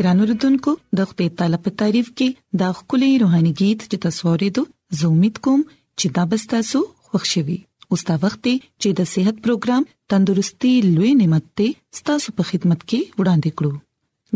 ګران اوردونکو د خپل تعالی په تعریف کې دا خولي روحاني गीत چې تاسو ورېدو زه امید کوم چې دا به تاسو خوښ شي اوس دا وخت دی چې د صحت پروګرام تندرستي لوي نعمت ته ستاسو په خدمت کې وړاندې کړو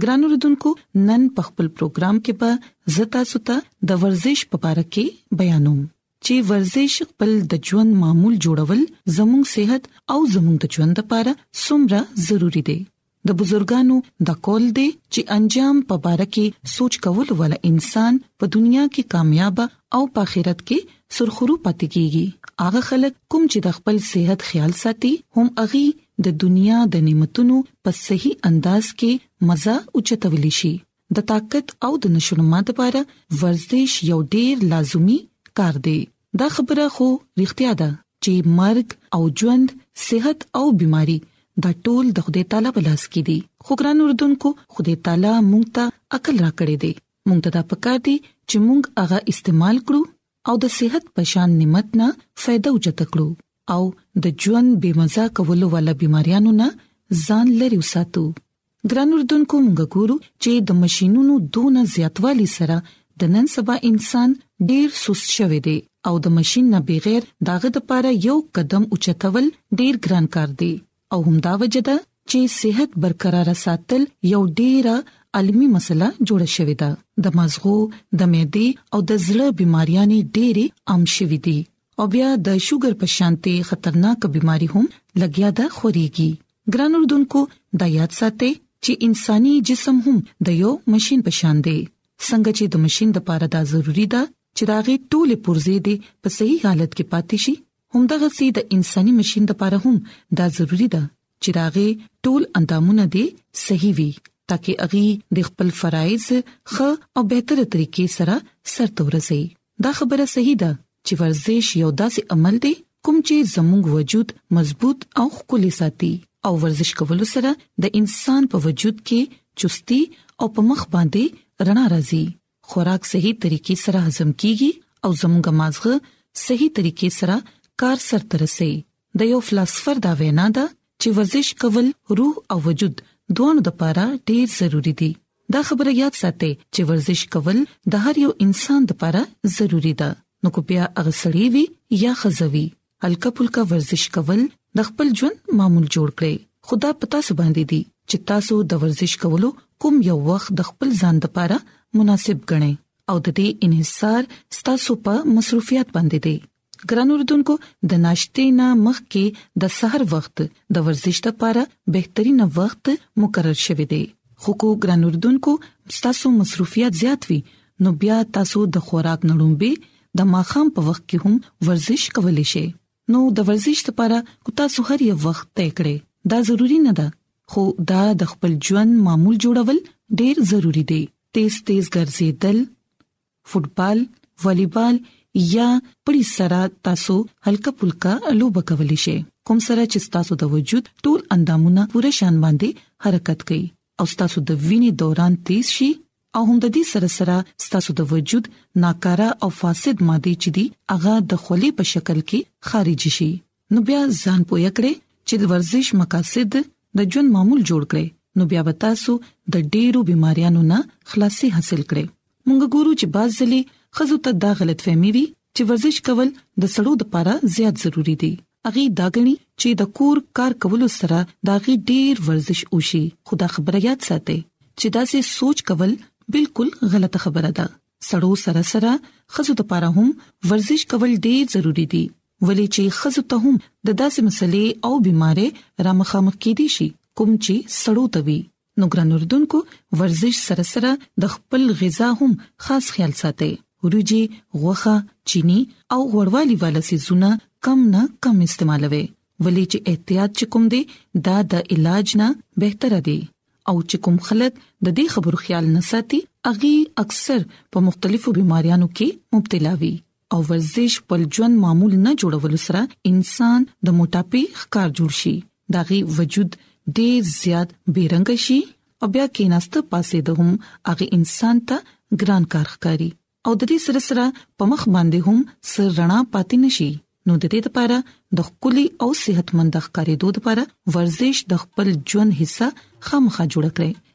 ګران اوردونکو نن په خپل پروګرام کې به زتا ستا د ورزش په اړه کې بیانوم چې ورزش خپل د ژوند معمول جوړول زموږ صحت او زموږ د ژوند لپاره څومره ضروری دی د بزرګانو د قول دی چې انجام په باره کې سوچ کول ول انسان په دنیا کې کامیاب او په آخرت کې سرخرو پاتې کیږي هغه خلک کوم چې د خپل صحت خیال ساتي هم اغي د دنیا د نعمتونو په صحیح انداز کې مزه او چتولی شي د طاقت او د نشونما لپاره ورزش یو ډیر لازمی کار دی دا خبره خو رښتیا ده چې مرګ او ژوند صحت او بيماري دا ټول د خدای تعالی په لاس کې دي خو ګران اردوونکو خدای تعالی مونږ ته عقل راکړي دي مونږ ته دا پکار دي چې مونږ هغه استعمال کړو او د صحت په شان نعمت نه فائدہ اوچته کړو او د ژوند بے مزه کولو والا بيماريانو نه ځان لري وساتو ګران اردوونکو موږ ګورو چې د ماشينونو دونه زیاتوالي سره د نن سبا انسان ډیر سست شوی دی او د ماشين نه بغیر داغه د پاره یو قدم اوچتول ډیر ګران کار دی او همدا وجه ده چې صحت برقرار ساتل یو ډیره عالمی مسله جوړه شوې ده د مازغو د معدې او د زړه بيماریاں ډېری عام شوې دي او بیا د شوګر په شانتي خطرناک بيماري هم لګیا ده خوريږي ګران اردوونکو دا یاد ساتئ چې انساني جسم هم د یو ماشين په شان دی څنګه چې د ماشين د پاره دا ضروری ده چې داغه ټوله پرزې دې په صحیح حالت کې پاتې شي همدغه سي د انساني ماشين د پاره هم دا ضروری ده چې داغه ټول اندامونه دي صحیح وي ترڅو اغي د خپل فرایز خه او بهتره طریقې سره سرته ورسي دا خبره صحیح ده چې ورزش یو داسې عمل دی کوم چې زموږ وجود مضبوط او خولي ساتي او ورزش کول سره د انسان په وجود کې چستی او په مخ باندې رڼا راځي خوراک صحیح طریقې سره هضم کیږي او زموږ مازغه صحیح طریقې سره کار سرته رسي د یو فلسفر دا وینا ده چې ورزش کول روح او وجود دوه د پاره ډیر ضروری دي دا خبره یاد ساتئ چې ورزش کول د هر یو انسان لپاره ضروری ده نو کو بیا اغسړی وي یا خزوي هلکه پلکه ورزش کول د خپل ژوند معمول جوړ کړئ خدا پتا سو باندې دي چې تاسو د ورزش کولو کوم یو وخت د خپل ځان لپاره مناسب ګڼئ او د دې انحصار ستاسو په مصروفیت باندې دی ګران اردوونکو د ناشتې نه مخکې د سحر وخت د ورزش لپاره بهترینه وخت مقرر شوی دی خو کو ګران اردوونکو تاسو مصروفیت زیات وي نو بیا تاسو د خوراک نړومبي د ماخام په وخت کې هم ورزش کولای شئ نو د ورزش لپاره کو تاسو هر یو وخت طے کړئ دا ضروری نه ده خو دا د خپل ژوند معمول جوړول ډیر ضروری دی تیز تیز ګرځیدل فوټبال والیبال یا پړي سره تاسو هلکا پلکا لوب کولی شئ کوم سره چې تاسو د وجود ټول اندامونه پوره شان باندې حرکت کوي او تاسو د وینې دوران تیز شي او هم د دې سره سره ستاسو د وجود ناکاره او فاسد ماده چې دی هغه د خولې په شکل کې خارج شي نو بیا ځان پوهه کړئ چې د ورزش مقاصد د ژوند معمول جوړ کړئ نو بیا به تاسو د ډېرو بيماريانو نه خلاصي حاصل کړئ مونږ ګورو چې باز ځلې خزو ته دا غلط فهمي وي چې ورزش کول د سړو لپاره زیات ضروری دي اغي دا غني چې د کور کار کولو سره دا غي ډیر ورزش وشي خو دا خبره یاد ساتي چې دا سه سوچ کول بالکل غلطه خبره ده سړو سره سره خزو د پاره هم ورزش کول ډیر ضروری دي ولې چې خزو ته هم د داسې مسلې او بيمارې رامخامخ کېدي شي کوم چې سړو توي نو ګران اردوونکو ورزش سره سره د خپل غذا هم خاص خیال ساتي ورجی غوخه چینی او غوړوالي والا سيزونه کم نه کم استعمالوي ولې چې احتیاط چکم دی دا د علاج نه بهتر دی او چې کوم خلک د دې خبرو خیال نه ساتي اغي اکثر په مختلفو بيماريانو کې مبتلا وي او ورزش خپل ژوند معمول نه جوړول سره انسان د موټاپي ښکار جوړ شي داغي وجود ډیر زیات بیرنګ شي او بیا کیناست پاسې د هم هغه انسان ته ګران کار ښکاری او د دې سره سره په مخ باندې هم سر رڼا پاتې نشي نو د دې لپاره د خولي او صحتمند ښکارې دوه لپاره ورزش د خپل ژوند حصہ خامخا جوړ کړئ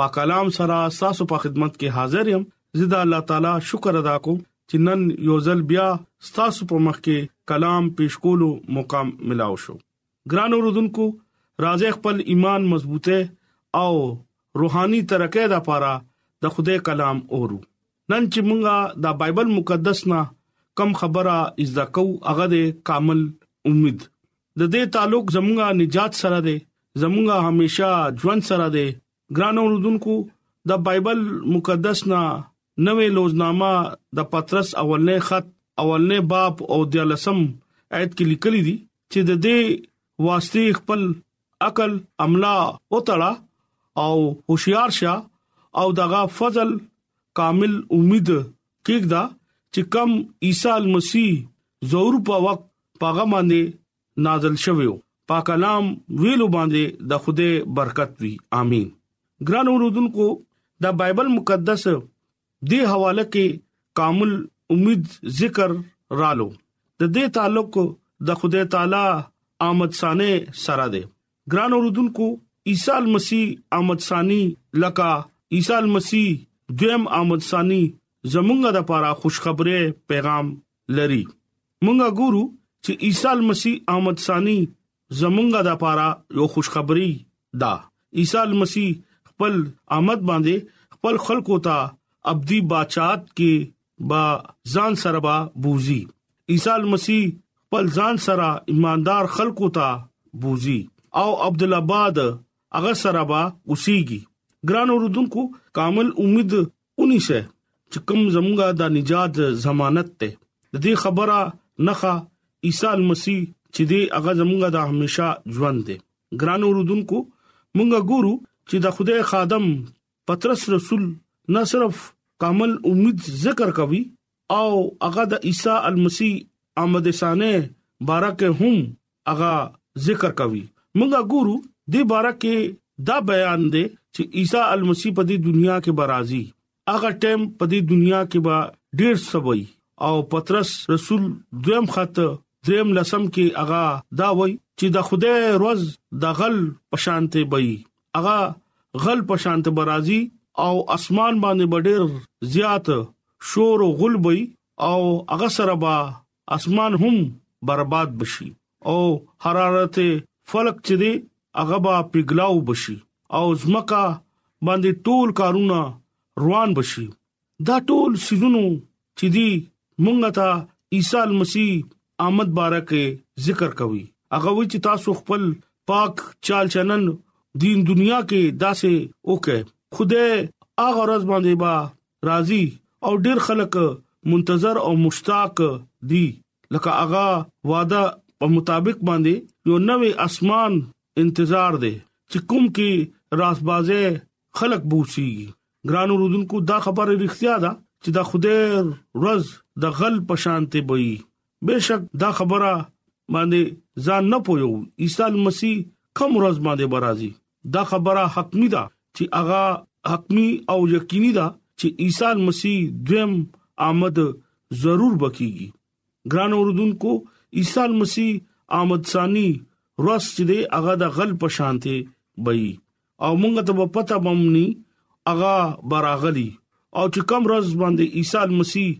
پاکلام سره تاسو په خدمت کې حاضر یم زه د الله تعالی شکر ادا کوم چې نن یو ځل بیا تاسو په مخ کې کلام پیش کولو مقام ملاو شو ګران اوردونکو راځي خپل ایمان مضبوطه او روحاني ترقه لپاره د خدای کلام اورو نن چې مونږه د بایبل مقدس نه کم خبره از دا کو هغه د کامل امید د دې تعلق زمونږه نجات سره دی زمونږه همیشه ژوند سره دی ګران اوردونکو د بایبل مقدس نه نوې لوزنامه د پترس اولنې خط اولنې باب او د لسم آیت کې لیکل دي چې د دې واسطه خپل عقل املا وتړه او هوشیار شه او دغه فضل کامل امید کېږدا چې کم عیسی المسیح ظهور په وخت پاغه باندې نازل شویو پاک کلام ویلو باندې د خوده برکت وی امين ګران اوردونکو د بایبل مقدس دې حواله کې کامل امید ذکر رالو د دې تعلق د خدای تعالی آمد ثانه سره ده ګران اوردونکو عیسی مسیح آمد ثانی لکه عیسی مسیح دویم آمد ثانی زمونږه د پاره خوشخبری پیغام لري مونږه ګورو چې عیسی مسیح آمد ثانی زمونږه د پاره یو خوشخبری دا عیسی مسیح خپل آمد باندې خپل خلکو ته ابدي بچات کې با ځان سره با بوزي عیسی مسیح خپل ځان سره ایماندار خلکو ته بوزي او عبد الله باد هغه سره با اوسيږي ګران اوردونکو کامل امید ونیسه چې کوم زمونږه د نجات ضمانت ته د دې خبره نخا عیسی مسیح چې دې هغه زمونږه د همیشا ژوند دی ګران اوردونکو مونږه ګورو چې د خدای خادم پترس رسول نه صرف کامل امید ذکر کوي او هغه د عیسی المسی آمد ثانه بارکه هم هغه ذکر کوي موږ ګورو د بارکه دا بیان دی چې عیسی المسی په دې دنیا کې برازي هغه ټیم په دې دنیا کې با ډیر سوي او پترس رسول دویم خط دریم لسم کې هغه دا وای چې د خوده روز د غل پشانته بي هغه غل پشانته برازي او اسمان باندې ډېر زیات شور او غول به او هغه سره به اسمان هم برباد بشي او حرارت فلک چې دی هغه به پیګلاو بشي او زمکا باندې ټول کارونه روان بشي دا ټول سيزونو چې دی مونږ ته عیسی مسیح آمد بارکه ذکر کوي هغه وی چې تاسو خپل پاک چال چلن دین دنیا کې داسې اوکه خوده هغه ورځ باندې با راځي او ډیر خلک منتظر او مشتاق دي لکه اغا وعده په مطابق باندې یو نوې اسمان انتظار دی چې کوم کې راسبازه خلک بوسي ګرانو رودونکو دا خبره رښتیا ده چې دا خوده روز د غل پشانته بوي بشک دا خبره باندې ځان نه پویو عیسی مسیح کوم ورځ باندې برازي دا خبره حتمی ده چې هغه حتمی او یقیني ده چې عیسی مسیح دویم آمد ضرور بکیږي ګران اوردونکو عیسی مسیح آمد ثانی ورځ چې هغه د غل په شانته بئی او مونږ ته په پته بمني اغا براغلي او چې کم روز باندې عیسی مسیح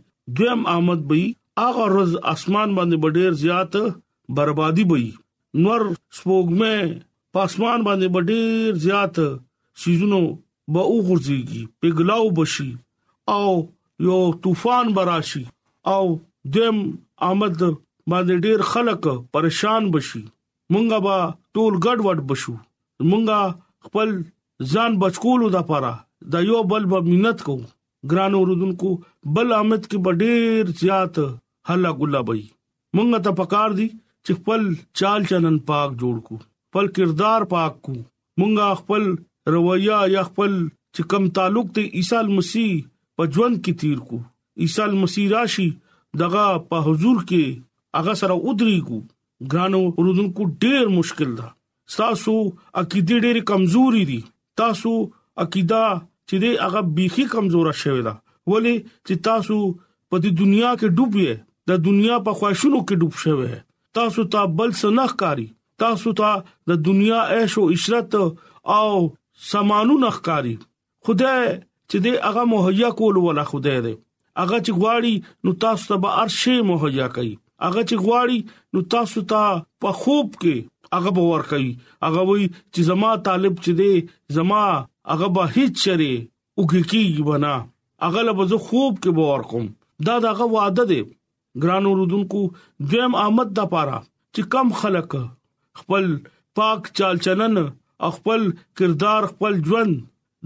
دویم آمد به اغا روز اسمان باندې ډېر زیات بربادي به نور سپوږمې پاسمان باندې ډېر زیات سيزونو به وګرځيږي پګلاو بشي او یو طوفان براشي او دیم آمد باندې ډېر خلک پریشان بشي مونږه به ټول ګډ وډ بشو مونږه خپل ځان بچکولو د پاره د یو بل په مينت کو ګران اوردونکو بل امت کې بډیر زیات هله ګلا بې مونږ ته پکار دي چې خپل چال چلن پاک جوړ کو خپل کردار پاک کو مونږه خپل رویه یا خپل چې کم تعلق ته عیسی مسیح په ژوند کې تیر کو عیسی مسیح راشي دغه په حضور کې هغه سره ودري کو ګرانو ورودونکو ډیر مشکل ده تاسو عقیده ډېر کمزوري دي تاسو عقیده چې دې هغه بيخي کمزوره شوی دا ولی چې تاسو په دې دنیا کې ډوب یې د دنیا په خواهشونو کې ډوب شوی تاسو ته بل څه نه ښکاری تاسو ته د دنیا عیش او عشرت او سامانو نه ښکاری خدای چې دې هغه مهیا کول ولا خدای دې هغه چې غواړي نو تاسو ته به ارشي مهیا کوي هغه چې غواړي نو تاسو ته په خوب کې هغه به ور کوي هغه وي چې زما طالب چې دې زما هغه به هیڅ چره وګکیږي بنا هغه له بزو خوب کې به ور کوم دا دغه وعده ده ګران اوردونکو دویم آمد د پاره چې کم خلک خپل پاک چال چلن او خپل کردار خپل ژوند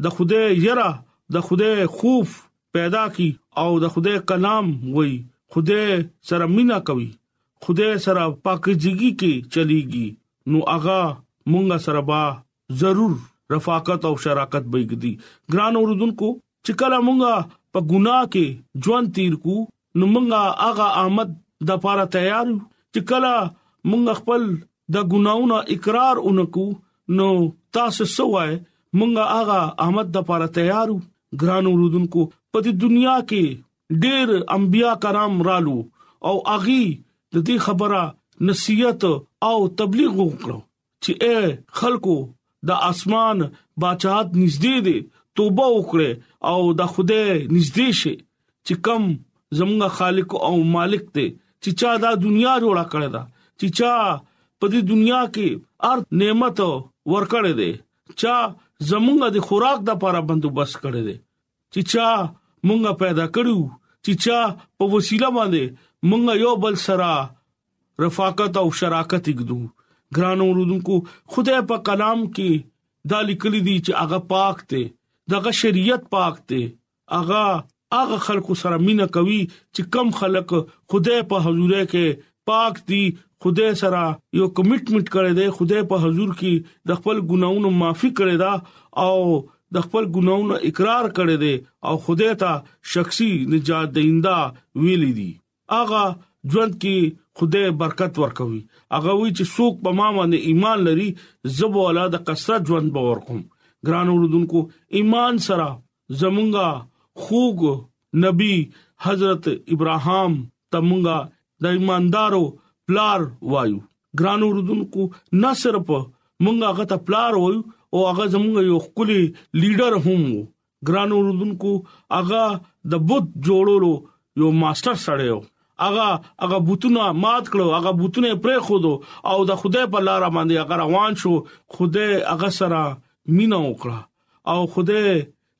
د خوده یرا د خوده خوف پیدا کی او د خوده کلام وای خوده سره مینا کوي خوده سره پاکیږي کې چلیږي نو اغا مونږه سره با ضرور رفاقت او شراکت به کدي ګران اوردونکو چې کله مونږه په ګناه کې ژوند تیر کو نو مونږه هغه آمد د لپاره تیار یو چې کله مونږ خپل د ګناونو اقرار اونکو نو تاسو سوای مونږه هغه آمد د لپاره تیار یو ګران اوردونکو په دې دنیا کې ډېر انبیا کرام رالو او اغي د دې خبره نصيحت او تبلیغ وکړو چې اے خلکو د اسمان بچات نږدې دي توبه وکړي او د خوده نږدې شي چې کم زموږ خالق او مالک دی چې چا دا دنیا جوړه کړې ده چې چا په دې دنیا کې هر نعمت ورکړې ده چا زمونږ د خوراک د لپاره بندوبست کړی دی چې چا مونږه پیدا کړو چې چا په وسیله باندې مونږه یو بل سره رفاقت او شراکت وکړو ګرانو رودونکو خدای په کلام کې دا لیکل دي چې هغه پاک دی دغه شریعت پاک دی هغه هغه خلکو سره مینا کوي چې کم خلک خدای په حضور کې پاک دي خدای سره یو کمټمنټ کړی دی خدای په حضور کې د خپل ګناونو معافي کړی دا او د خپل ګناونو اقرار کړی دی او خدای ته شخصي نجات دیندا ویل دي اغه ژوند کې خدای برکت ورکوي اغه وی چې څوک په ما باندې ایمان لري زبو الله د کثرت ژوند باور کوم ګران اوردونکو ایمان سره زمونږه خوګ نبی حضرت ابراهام ته مونږه د ایماندارو پلار وایو ګران اوردونکو نه صرف مونږه هغه ته پلار وایو او هغه زمونږه یو خولي لیډر هم وو ګران اوردونکو هغه د بوت جوړولو یو ماستر سره یو هغه هغه بوتونه مات کړو هغه بوتونه پرې خودو او د خدای په لار باندې هغه روان شو خدای هغه سره مینا وکړه او خدای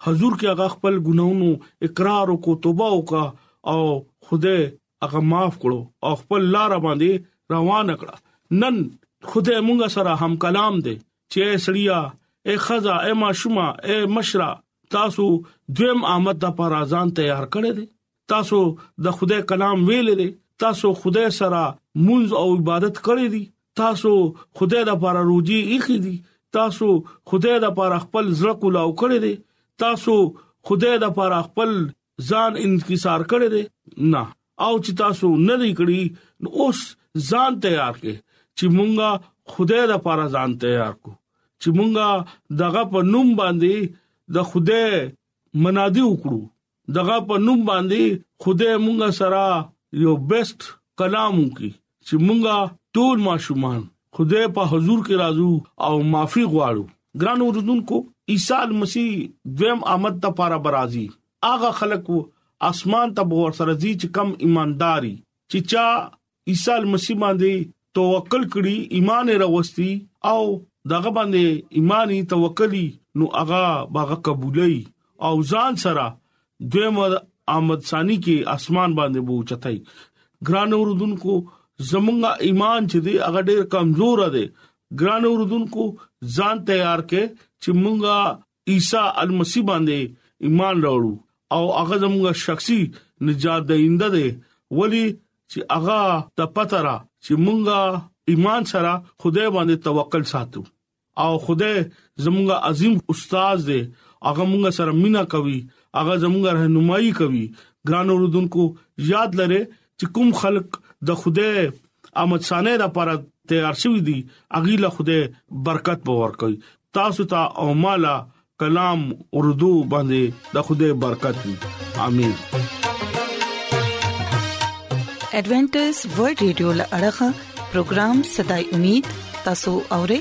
حضور کې هغه خپل ګناونو اقرار او کو توبه وکا او خدای هغه معاف کړو او خپل لار باندې روان کړه نن خدای مونږ سره هم کلام دی چې سړیا اے خزا اے ماشوما اے مشرا تاسو دویم آمد د پر اذان تیار کړی دی تاسو د خدای کلام ویل دي تاسو خدای سره منځ او عبادت کړی دي تاسو خدای د لپاره روزي اخی دي تاسو خدای د لپاره خپل زړه کولاو کړی دي تاسو خدای د لپاره خپل ځان انکسار کړی دي نه او چې تاسو نه دی کړی نو اوس ځان تیار کې چې مونږه خدای د لپاره ځان تیار کو چې مونږه دغه په نوم باندې د خدای منادي وکړو دغه په نوم باندې خوده مونږه سره یو بیسټ کلام وکي چې مونږه ټول ماشومان خوده په حضور کې راځو او معافي غواړو ګران اوردونکو عیسی مسیح دویم آمد ته پاره برازي اغه خلکو اسمان ته ور سره دي چې کم ایمانداري چې چا عیسی مسیح باندې توکل کړي ایمان راوستي او دغه باندې ایمانی توکلی نو هغه باغ قبولای او ځان سره دویم آمد ثانی کې اسمان باندې بو چتای ګران اوردونکو زمونږه ایمان چې دی هغه ډیر کمزور دی ګران اوردونکو ځان تیار کې چې مونږه عیسی المسی باندې ایمان راوړو او هغه زموږ شخصي نجات دینده دی ولی چې هغه د پتره چې مونږه ایمان سره خدای باندې توکل ساتو او خدای زموږ عظیم استاد دی هغه مونږ سره مینا کوي هغه زموږ رهنمایي کوي ګران اوردونکو یاد لره چې کوم خلک د خوده آمد سانه لپاره تیار شوی دی اغي له خوده برکت باور کوي تاسو ته او مالا کلام اردو باندې د خوده برکت وي امين ایڈونچر ورلد رادیو لړغا پروگرام صداي امید تاسو اورئ